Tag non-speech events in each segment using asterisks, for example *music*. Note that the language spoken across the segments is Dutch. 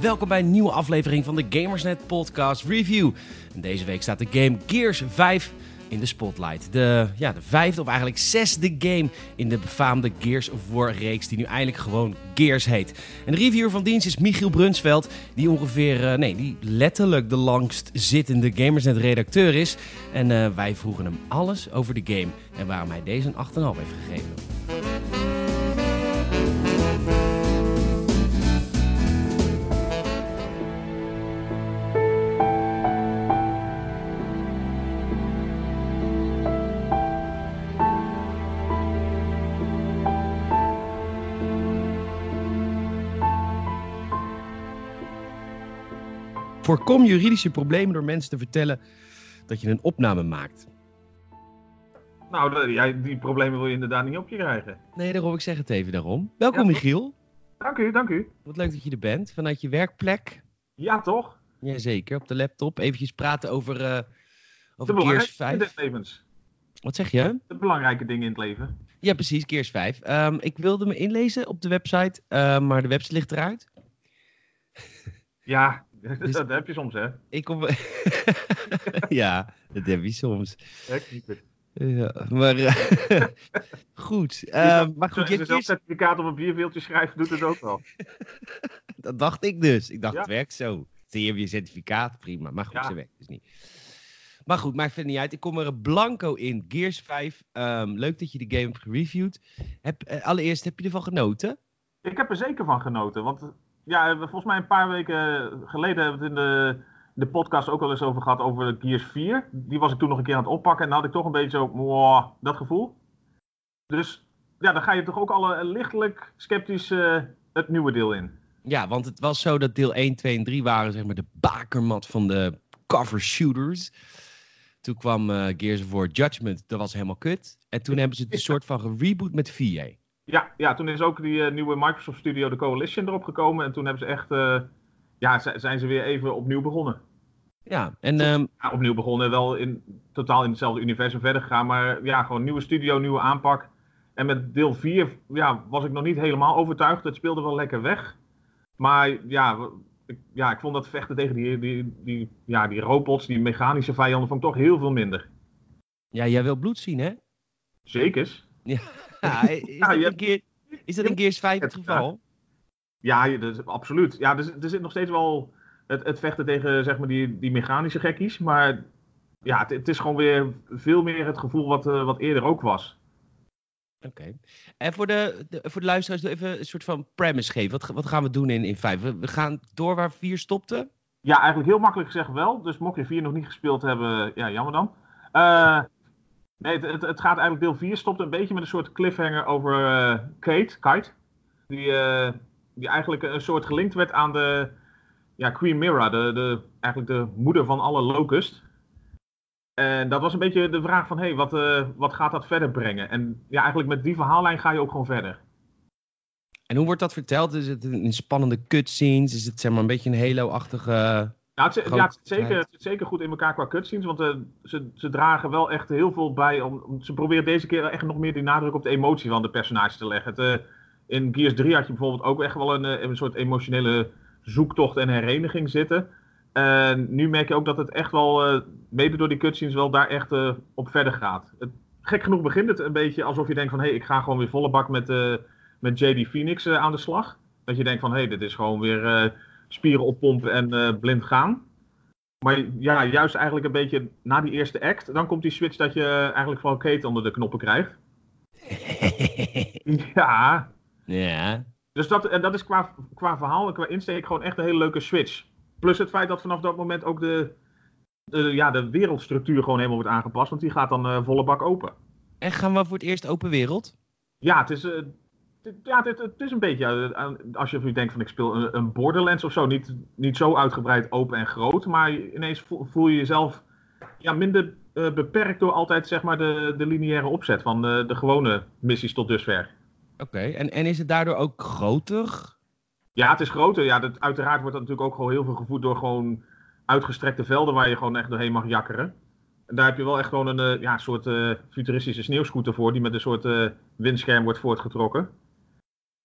Welkom bij een nieuwe aflevering van de Gamersnet Podcast Review. Deze week staat de game Gears 5 in de spotlight. De, ja, de vijfde of eigenlijk zesde game in de befaamde Gears of War reeks die nu eindelijk gewoon Gears heet. En de reviewer van dienst is Michiel Brunsveld, die ongeveer, uh, nee, die letterlijk de langst zittende Gamersnet redacteur is. En uh, wij vroegen hem alles over de game en waarom hij deze een 8,5 heeft gegeven. Voorkom juridische problemen door mensen te vertellen dat je een opname maakt. Nou, de, die problemen wil je inderdaad niet op je krijgen. Nee, daarom ik zeg het even daarom. Welkom Ja, Michiel. Dank u, dank u. Wat leuk dat je er bent. Vanuit je werkplek. Ja, toch? Jazeker, op de laptop. Eventjes praten over, eh De over Gears in 5. het levens. Wat zeg je? De belangrijke dingen in het leven. Ja, precies, Gears 5. Ehm, ik wilde me inlezen op de website, ehm, maar de website ligt eruit. Ja, *laughs* Dus- dat heb je soms, hè? Ik kom... *laughs* ja, dat heb je soms. Ja, maar eh, *laughs* goed. ehm, maar goed, Als je Gears- certificaat op een bierveeltje schrijft, doet het ook wel. dat dacht ik dus. Ik dacht, Ja. het werkt zo. Zie je je certificaat, prima. Maar goed, Ja. ze werkt dus niet. Maar goed, maakt verder niet uit. Ik kom er blanco in. Gears 5. Ehm, leuk dat je de game hebt gereviewd. Heb, eh, allereerst, heb je ervan genoten? Ik heb er zeker van genoten. Want ja, volgens mij een paar weken geleden hebben we het in de, de podcast ook al eens over gehad over Gears 4. Die was ik toen nog een keer aan het oppakken en dan had ik toch een beetje zo, "Mwah", dat gevoel. Dus ja, dan ga je toch ook al eh, lichtelijk sceptisch eh, het nieuwe deel in. Ja, want het was zo dat deel 1, 2 en 3 waren zeg maar de bakermat van de cover shooters. Toen kwam eh, Gears of War Judgment, dat was helemaal kut. En toen hebben ze het een soort van gereboot met 4. Ja, ja, toen is ook die eh, nieuwe Microsoft Studio, de Coalition, erop gekomen. En toen hebben ze echt, eh, ja, zijn ze weer even opnieuw begonnen. Ja, en ehm, Ja, opnieuw begonnen, wel in, totaal in hetzelfde universum verder gegaan. Maar ja, gewoon nieuwe studio, nieuwe aanpak. En met deel 4 ja, was ik nog niet helemaal overtuigd. Het speelde wel lekker weg. Maar ja, ik, ja, ik vond dat vechten tegen die, die, die, ja, die robots, die mechanische vijanden, vond ik toch heel veel minder. ja, jij wil bloed zien, hè? Zekers. Ja, *laughs* is, dat je in Gear- is dat in Gears 5 het geval? Ja, dat is, absoluut. Ja, er, zit- er zit nog steeds wel het, het vechten tegen zeg maar, die, die mechanische gekkies. Maar ja, het, het is gewoon weer veel meer het gevoel wat, eh, wat eerder ook was. Oké. En voor de, de- voor de luisteraars even een soort van premise geven. Wat, wat gaan we doen in, in 5? We, we gaan door waar 4 stopte. Ja, eigenlijk heel makkelijk gezegd wel. Dus mocht je 4 nog niet gespeeld hebben, ja, jammer dan. Eh, nee, het, het, gaat eigenlijk deel 4 stopt een beetje met een soort cliffhanger over eh, Kate, Kite. Die, eh, die eigenlijk een soort gelinkt werd aan de ja, Queen Mira, de, de, eigenlijk de moeder van alle Locust. En dat was een beetje de vraag van, hé, hey, wat, eh, wat gaat dat verder brengen? En ja, eigenlijk met die verhaallijn ga je ook gewoon verder. En hoe wordt dat verteld? Is het in spannende cutscenes? Is het zeg maar een beetje een Halo-achtige... Ja, het, zit- Groot- ja, het, zit zeker, het zit zeker goed in elkaar qua cutscenes. Want eh, ze, ze dragen wel echt heel veel bij. Om, ze proberen deze keer echt nog meer die nadruk op de emotie van de personages te leggen. Het, eh, in Gears 3 had je bijvoorbeeld ook echt wel een, eh, een soort emotionele zoektocht en hereniging zitten. En nu merk je ook dat het echt wel, mede door die cutscenes, wel daar echt op verder gaat. Het, gek genoeg begint het een beetje alsof je denkt van... hé, hey, ik ga gewoon weer volle bak met, met JD Phoenix aan de slag. Dat je denkt van, hé, hey, dit is gewoon weer... spieren oppompen en eh, blind gaan. Maar ja, juist eigenlijk een beetje na die eerste act, dan komt die switch dat je eigenlijk vooral Kate onder de knoppen krijgt. *laughs* Ja, ja. dus dat, en dat is qua, qua verhaal en qua insteek gewoon echt een hele leuke switch. Plus het feit dat vanaf dat moment ook de, de, ja, de wereldstructuur gewoon helemaal wordt aangepast, want die gaat dan eh, volle bak open. En gaan we voor het eerst open wereld? Ja, het is, eh, ja, het, het is een beetje, als je denkt van ik speel een, een Borderlands of zo, niet, niet zo uitgebreid open en groot, maar ineens voel, je jezelf ja, minder eh, beperkt door altijd zeg maar de, de lineaire opzet van de, de gewone missies tot dusver. Oké, en, en is het daardoor ook groter? Ja, het is groter. Ja, dat, uiteraard wordt dat natuurlijk ook gewoon heel veel gevoed door gewoon uitgestrekte velden waar je gewoon echt doorheen mag jakkeren. En daar heb je wel echt gewoon een eh, ja, soort eh, futuristische sneeuwscooter voor, die met een soort windscherm wordt voortgetrokken.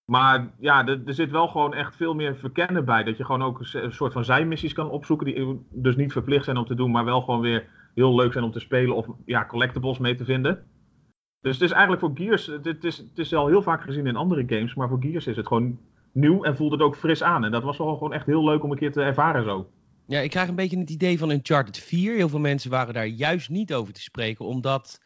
Maar ja, er, zit wel gewoon echt veel meer verkennen bij. Dat je gewoon ook een soort van zijmissies kan opzoeken. Die dus niet verplicht zijn om te doen, maar wel gewoon weer heel leuk zijn om te spelen. Of ja, collectibles mee te vinden. Dus het is eigenlijk voor Gears, het is, het is al heel vaak gezien in andere games. Maar voor Gears is het gewoon nieuw en voelt het ook fris aan. En dat was wel gewoon echt heel leuk om een keer te ervaren zo. Ja, ik krijg een beetje het idee van Uncharted 4. Heel veel mensen waren daar juist niet over te spreken, omdat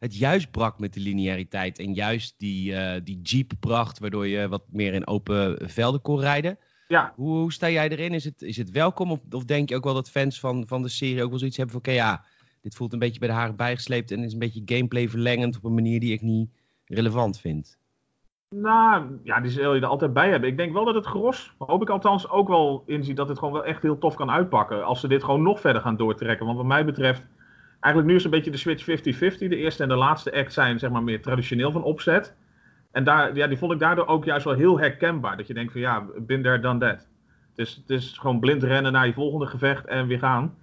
het juist brak met de lineariteit. En juist die, uh, die Jeep bracht, waardoor je wat meer in open velden kon rijden. Ja. Hoe, hoe sta jij erin? Is het, is het welkom? Of, of denk je ook wel dat fans van, van de serie ook wel zoiets hebben van... Oké, ja, dit voelt een beetje bij de haren bijgesleept en is een beetje gameplay verlengend op een manier die ik niet relevant vind. Nou, ja, die zul je er altijd bij hebben. Ik denk wel dat het gros, hoop ik althans, ook wel inziet dat het gewoon wel echt heel tof kan uitpakken. Als ze dit gewoon nog verder gaan doortrekken. Want wat mij betreft, eigenlijk nu is een beetje de switch 50-50. De eerste en de laatste act zijn zeg maar meer traditioneel van opzet. En daar, ja, die vond ik daardoor ook juist wel heel herkenbaar. Dat je denkt van ja, bin there, done that. Het is, het is gewoon blind rennen naar je volgende gevecht en weer gaan.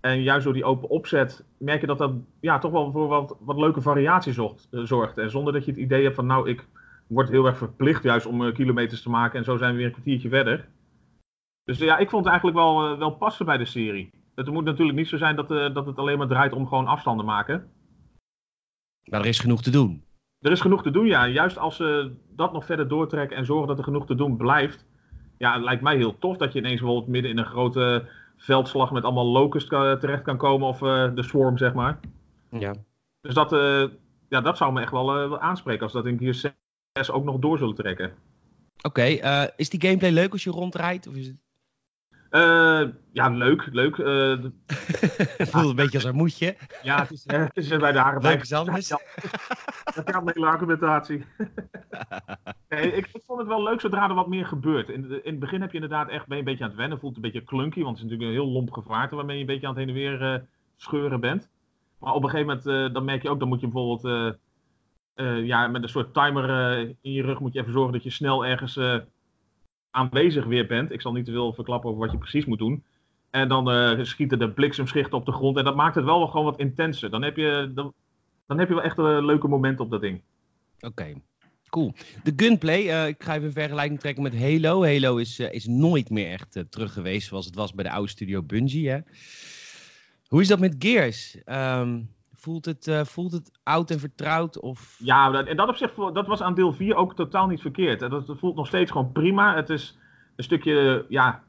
En juist door die open opzet merk je dat dat ja, toch wel voor wat, wat leuke variatie zocht, zorgt. En zonder dat je het idee hebt van nou, ik wordt heel erg verplicht juist om uh, kilometers te maken. En zo zijn we weer een kwartiertje verder. Dus ja, ik vond het eigenlijk wel, uh, wel passen bij de serie. Het moet natuurlijk niet zo zijn dat, uh, dat het alleen maar draait om gewoon afstanden maken. Maar er is genoeg te doen. Er is genoeg te doen, ja. Juist als ze dat nog verder doortrekken en zorgen dat er genoeg te doen blijft. Ja, het lijkt mij heel tof dat je ineens bijvoorbeeld midden in een grote veldslag met allemaal locusts terecht kan komen. Of de swarm, zeg maar. Ja. Dus dat, ja, dat zou me echt wel aanspreken als dat in Gear ook nog door zullen trekken. Oké, eh, is die gameplay leuk als je rondrijdt? Of is het... Uh, ja, leuk, leuk. Uh, *laughs* het voelt een beetje als een moedje. Ja, het is, het is bij de haren bij. anders. Ja, dat gaat een argumentatie. *laughs* nee, ik, ik, vond het wel leuk zodra er wat meer gebeurt. In, in het begin heb je inderdaad echt ben je een beetje aan het wennen. Voelt een beetje clunky, want het is natuurlijk een heel lomp gevaarte waarmee je een beetje aan het heen en weer scheuren bent. Maar op een gegeven moment, dan merk je ook, dan moet je bijvoorbeeld ja, met een soort timer in je rug moet je even zorgen dat je snel ergens aanwezig weer bent. Ik zal niet te veel verklappen over wat je precies moet doen. En dan schieten de bliksemschichten op de grond. En dat maakt het wel, gewoon wat intenser. Dan heb je, dan, heb je wel echt een leuke moment op dat ding. Oké, cool. De gunplay, ik ga even een vergelijking trekken met Halo. Halo is, is nooit meer echt terug geweest zoals het was bij de oude studio Bungie. Hè? Hoe is dat met Gears? Um, Voelt het, uh, voelt het oud en vertrouwd? Of... Ja, en dat op zich dat was aan deel 4 ook totaal niet verkeerd. Dat, dat voelt nog steeds gewoon prima. Het is een stukje ja,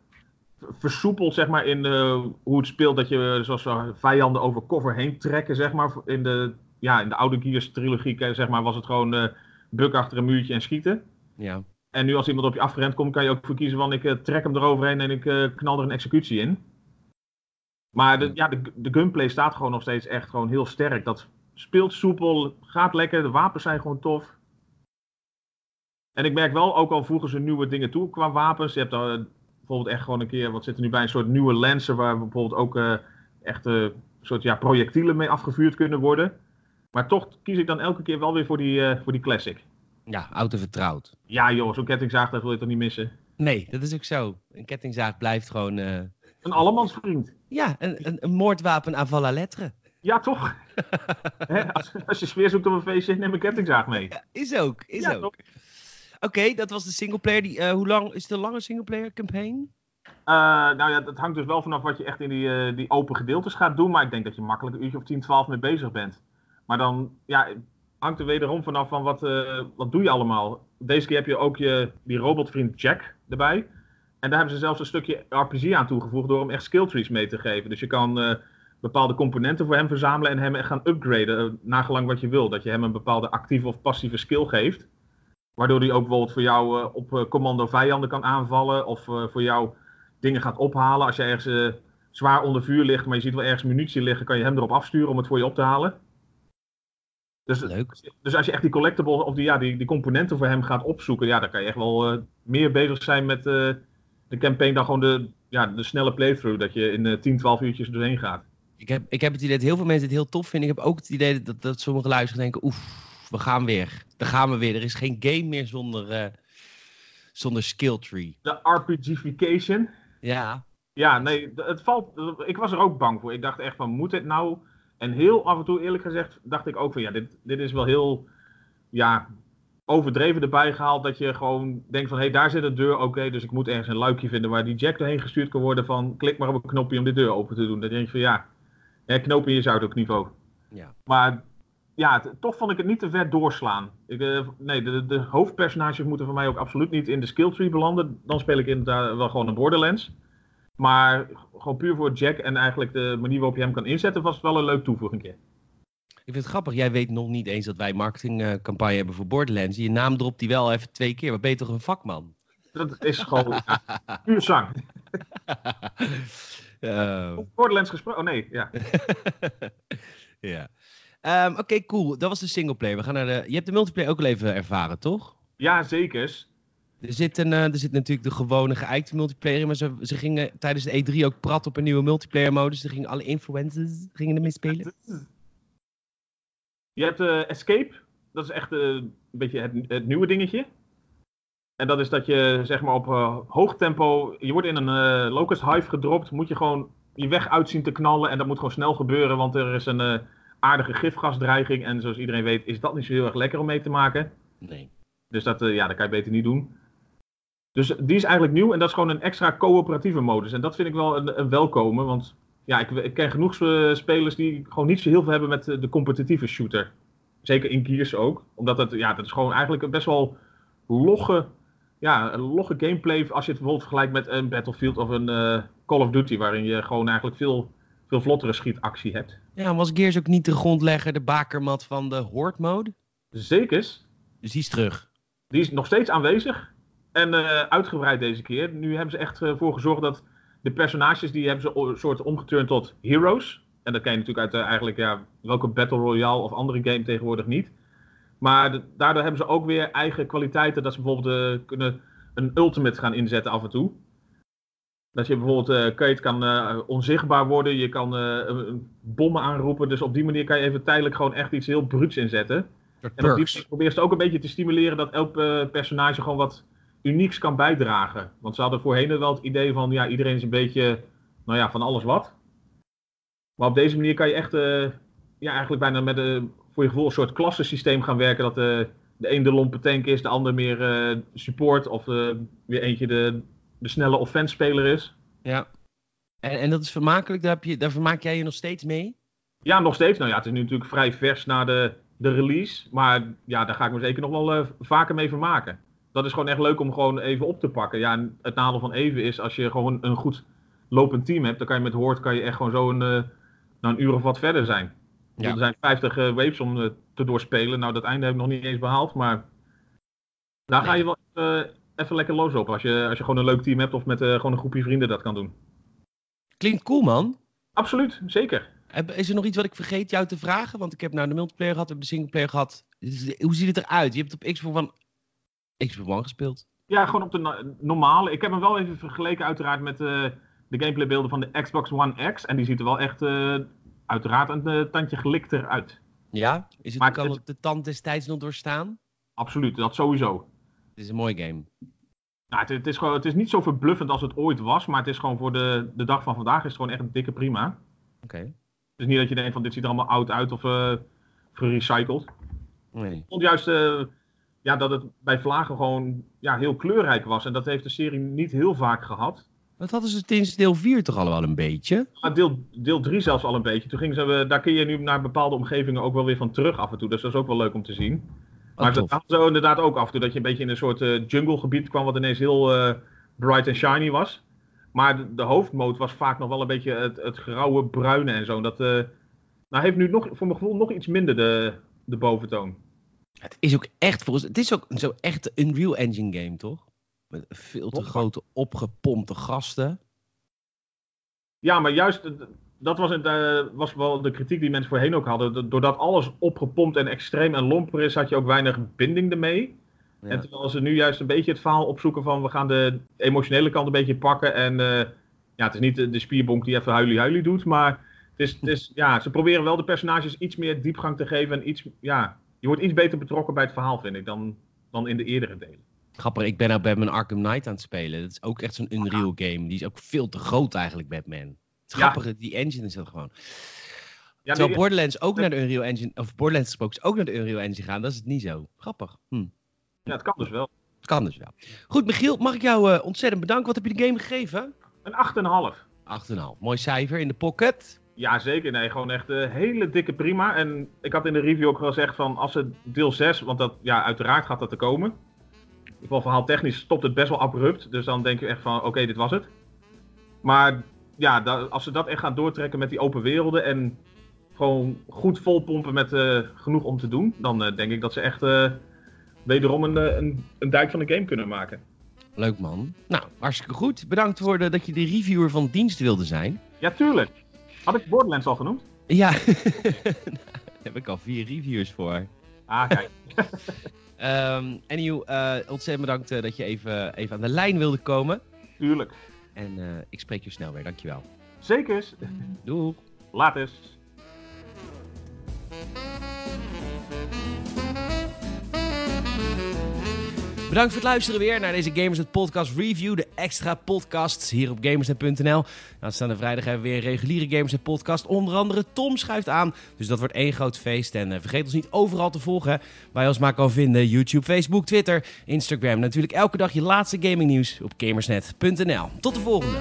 versoepeld zeg maar, in uh, hoe het speelt. Dat je zoals vijanden over cover heen trekken. Zeg maar. in, de, ja, in de oude Gears trilogie zeg maar, was het gewoon uh, buk achter een muurtje en schieten. Ja. En nu als iemand op je afgerend komt, kan je ook voor kiezen van ik trek hem eroverheen en ik knal er een executie in. Maar de, ja, de, de gunplay staat gewoon nog steeds echt gewoon heel sterk. Dat speelt soepel, gaat lekker, de wapens zijn gewoon tof. En ik merk wel, ook al voegen ze nieuwe dingen toe qua wapens. Je hebt dan bijvoorbeeld echt gewoon een keer, wat zit er nu bij, een soort nieuwe Lancer waar bijvoorbeeld ook uh, echt een soort ja, projectielen mee afgevuurd kunnen worden. Maar toch kies ik dan elke keer wel weer voor die, uh, voor die classic. Ja, en vertrouwd. Ja joh, zo'n kettingzaag, dat wil je toch niet missen? Nee, dat is ook zo. Een kettingzaag blijft gewoon... Een allemansvriend. Ja, een, een, een moordwapen à la lettre. Ja, toch? *laughs* als, als, je sfeer zoekt op een feestje, neem een kettingzaag mee. Ja, is ook, is ook. Oké, dat was de singleplayer. Die, uh, hoe lang is het een lange singleplayer campaign? Uh, nou ja, dat hangt dus wel vanaf wat je echt in die, uh, die open gedeeltes gaat doen. Maar ik denk dat je makkelijk een uurtje of 10, 12 mee bezig bent. Maar dan ja, hangt er wederom vanaf van wat, wat doe je allemaal. Deze keer heb je ook je, die robotvriend Jack erbij. En daar hebben ze zelfs een stukje RPG aan toegevoegd door hem echt skill trees mee te geven. Dus je kan uh, bepaalde componenten voor hem verzamelen en hem echt gaan upgraden, uh, nagelang wat je wil. Dat je hem een bepaalde actieve of passieve skill geeft. Waardoor hij ook bijvoorbeeld voor jou uh, op commando vijanden kan aanvallen. Of voor jou dingen gaat ophalen. Als je ergens zwaar onder vuur ligt, maar je ziet wel ergens munitie liggen, kan je hem erop afsturen om het voor je op te halen. Dus, Leuk. dus als je echt die collectibles of die, ja, die, die componenten voor hem gaat opzoeken, ja, dan kan je echt wel meer bezig zijn met de campaign dan gewoon de, ja, de snelle playthrough. Dat je in uh, 10, 12 uurtjes doorheen gaat. Ik heb, ik heb het idee dat heel veel mensen het heel tof vinden. Ik heb ook het idee dat, dat sommige luisteren denken... Oef, we gaan weer. Daar gaan we weer. Er is geen game meer zonder, uh, zonder skill tree. De RPGification. Ja. Ja, nee, het valt... Ik was er ook bang voor. Ik dacht echt van, moet het nou... En heel af en toe, eerlijk gezegd, dacht ik ook van... Ja, dit, dit is wel heel... Ja, overdreven erbij gehaald dat je gewoon denkt van hé, hey, daar zit een deur, oké, dus ik moet ergens een luikje vinden waar die jack doorheen gestuurd kan worden van klik maar op een knopje om de deur open te doen. Dan denk je van ja, knoop in je zout ook niveau. Ja. Maar ja, toch vond ik het niet te ver doorslaan. Ik, uh, nee, de, de, hoofdpersonages moeten voor mij ook absoluut niet in de skilltree belanden. Dan speel ik inderdaad wel gewoon een Borderlands. Maar gewoon puur voor Jack en eigenlijk de manier waarop je hem kan inzetten, was het wel een leuk toevoeging. Ik vind het grappig, jij weet nog niet eens dat wij marketingcampagne hebben voor Borderlands. Je naam dropt die wel even twee keer. Wat ben je toch een vakman? Dat is gewoon *laughs* puur zang. *laughs* uh... Borderlands gesproken? Oh nee, ja. *laughs* ja. Um, Oké, cool. Dat was de singleplayer. We gaan naar de... Je hebt de multiplayer ook al even ervaren, toch? Ja, zeker. Er zit, een, uh, er zit natuurlijk de gewone geëikte multiplayer maar ze, ze gingen tijdens de E3 ook prat op een nieuwe multiplayer modus. Er gingen alle influencers gingen ermee spelen. Je hebt uh, Escape, dat is echt uh, een beetje het, het, nieuwe dingetje. En dat is dat je zeg maar op uh, hoog tempo, je wordt in een locust hive gedropt, moet je gewoon je weg uit zien te knallen en dat moet gewoon snel gebeuren, want er is een aardige gifgasdreiging en zoals iedereen weet is dat niet zo heel erg lekker om mee te maken. Nee. Dus dat, ja, dat kan je beter niet doen. Dus die is eigenlijk nieuw en dat is gewoon een extra coöperatieve modus. En dat vind ik wel een, een welkome, want ja, ik, ik, ken genoeg spelers die gewoon niet zo heel veel hebben met de competitieve shooter. Zeker in Gears ook. Omdat het, ja, dat is gewoon eigenlijk een best wel logge, ja, een logge gameplay. Als je het bijvoorbeeld vergelijkt met een Battlefield of een uh, Call of Duty. Waarin je gewoon eigenlijk veel, veel vlottere schietactie hebt. Ja, was Gears ook niet de grondlegger, de bakermat van de Horde mode? Zeker. Dus die is terug. Die is nog steeds aanwezig. En uh, uitgebreid deze keer. Nu hebben ze echt ervoor gezorgd dat de personages die hebben ze een soort omgeturnd tot heroes. En dat ken je natuurlijk uit uh, eigenlijk ja, welke Battle Royale of andere game tegenwoordig niet. Maar daardoor hebben ze ook weer eigen kwaliteiten. Dat ze bijvoorbeeld uh, kunnen een ultimate gaan inzetten af en toe. Dat je bijvoorbeeld, uh, Kate kan onzichtbaar worden. Je kan bommen aanroepen. Dus op die manier kan je even tijdelijk gewoon echt iets heel bruuts inzetten. En op die manier probeer je ook een beetje te stimuleren dat elk personage gewoon wat unieks kan bijdragen. Want ze hadden voorheen wel het idee van, ja, iedereen is een beetje, nou ja, van alles wat. Maar op deze manier kan je echt, uh, ja, eigenlijk bijna met een, voor je gevoel een soort klassensysteem gaan werken. Dat de, eh, de een de lompe tank is, de ander meer support of weer eentje de, de snelle offense speler is. Ja. En, en dat is vermakelijk, daar, heb je, daar vermaak jij je nog steeds mee? Ja, nog steeds. Nou ja, het is nu natuurlijk vrij vers na de, de release. Maar ja, daar ga ik me zeker nog wel vaker mee vermaken dat is gewoon echt leuk om gewoon even op te pakken. Ja, het nadeel van even is als je gewoon een goed lopend team hebt, dan kan je met Hoort kan je echt gewoon zo een, uh, een uur of wat verder zijn. Ja. Er zijn 50 uh, waves om uh, te doorspelen. Nou, dat einde heb ik nog niet eens behaald, maar daar ga je wel even lekker los op als je, als je gewoon een leuk team hebt of met gewoon een groepje vrienden dat kan doen. Klinkt cool, man. Absoluut, zeker. Is er nog iets wat ik vergeet jou te vragen? Want ik heb nou de multiplayer gehad, hebben de singleplayer gehad. Hoe ziet het eruit? Je hebt op Xbox van Xbox One gespeeld? Ja, gewoon op de normale. Ik heb hem wel even vergeleken uiteraard met uh, de gameplaybeelden van de Xbox One X. En die ziet er wel echt uh, uiteraard een uh, tandje gelikter uit. Ja? Is het, maar kan het, de tand destijds nog doorstaan? Absoluut, dat sowieso. Het is een mooi game. Nou, het, het, is gewoon, het is niet zo verbluffend als het ooit was, maar het is gewoon voor de, de dag van vandaag is het gewoon echt een dikke prima. Oké. Okay. Het is niet dat je denkt van dit ziet er allemaal oud uit of gerecycled. Nee. Ik vond juist ja, dat het bij Vlagen gewoon ja, heel kleurrijk was. En dat heeft de serie niet heel vaak gehad. Dat hadden ze sinds deel 4 toch al wel een beetje? Ja, deel, deel 3 zelfs al een beetje. Toen gingen ze, daar kun je nu naar bepaalde omgevingen ook wel weer van terug af en toe. Dus dat is ook wel leuk om te zien. Oh, maar dat had zo inderdaad ook af en toe. Dat je een beetje in een soort uh, junglegebied kwam. Wat ineens heel uh, bright en shiny was. Maar de, de hoofdmoot was vaak nog wel een beetje het, het grauwe, bruine en zo. Dat uh, nou heeft nu nog, voor mijn gevoel nog iets minder de, de boventoon. Het is ook echt volgens het is ook zo echt een Unreal Engine game, toch? Met veel te grote opgepompte gasten. Ja, maar juist dat was, het, uh, was wel de kritiek die mensen voorheen ook hadden. Doordat alles opgepompt en extreem en lomper is, had je ook weinig binding ermee. Ja. En terwijl ze nu juist een beetje het verhaal opzoeken van we gaan de emotionele kant een beetje pakken. En uh, ja, het is niet de, de spierbonk die even huilie huilie doet, maar het is, het is, ja, ze proberen wel de personages iets meer diepgang te geven en iets, ja, je wordt iets beter betrokken bij het verhaal, vind ik, dan, dan in de eerdere delen. Grappig, ik ben nou Batman Arkham Knight aan het spelen. Dat is ook echt zo'n Unreal game. Die is ook veel te groot eigenlijk, Batman. Het grappige, die engine is dat gewoon. Ja, Terwijl Borderlands ook naar de Unreal Engine, of Borderlands gesproken, ook naar de Unreal Engine gaan, dat is het niet zo. Grappig. Hm. Ja, het kan dus wel. Het kan dus wel. Goed, Michiel, mag ik jou uh, ontzettend bedanken. Wat heb je de game gegeven? Een 8,5. 8,5. Mooi cijfer in de pocket. Ja, zeker. Nee, gewoon echt een hele dikke prima. En ik had in de review ook gezegd van als het deel 6, want dat, ja, uiteraard gaat dat er komen. In ieder geval verhaal technisch stopt het best wel abrupt. Dus dan denk je echt van oké, dit was het. Maar ja, als ze dat echt gaan doortrekken met die open werelden en gewoon goed volpompen met uh, genoeg om te doen, dan uh, denk ik dat ze echt uh, wederom een, een, een dijk van de game kunnen maken. Leuk man. Nou, hartstikke goed. Bedankt voor de, dat je de reviewer van dienst wilde zijn. Ja, tuurlijk. Had ik Borderlands al genoemd? Ja, *laughs* daar heb ik al vier reviews voor. Ah, kijk. um, en uh, ontzettend bedankt dat je even, even aan de lijn wilde komen. Tuurlijk. En uh, ik spreek je snel weer, dankjewel. Zeker. Doei. Later. Bedankt voor het luisteren weer naar deze Gamersnet Podcast Review. De extra podcasts hier op Gamersnet.nl. Aanstaande vrijdag hebben we weer een reguliere Gamersnet Podcast. Onder andere Tom schuift aan. Dus dat wordt één groot feest. En uh, vergeet ons niet overal te volgen. Waar je ons maar kan vinden. YouTube, Facebook, Twitter, Instagram. Natuurlijk elke dag je laatste gaming nieuws op Gamersnet.nl. Tot de volgende.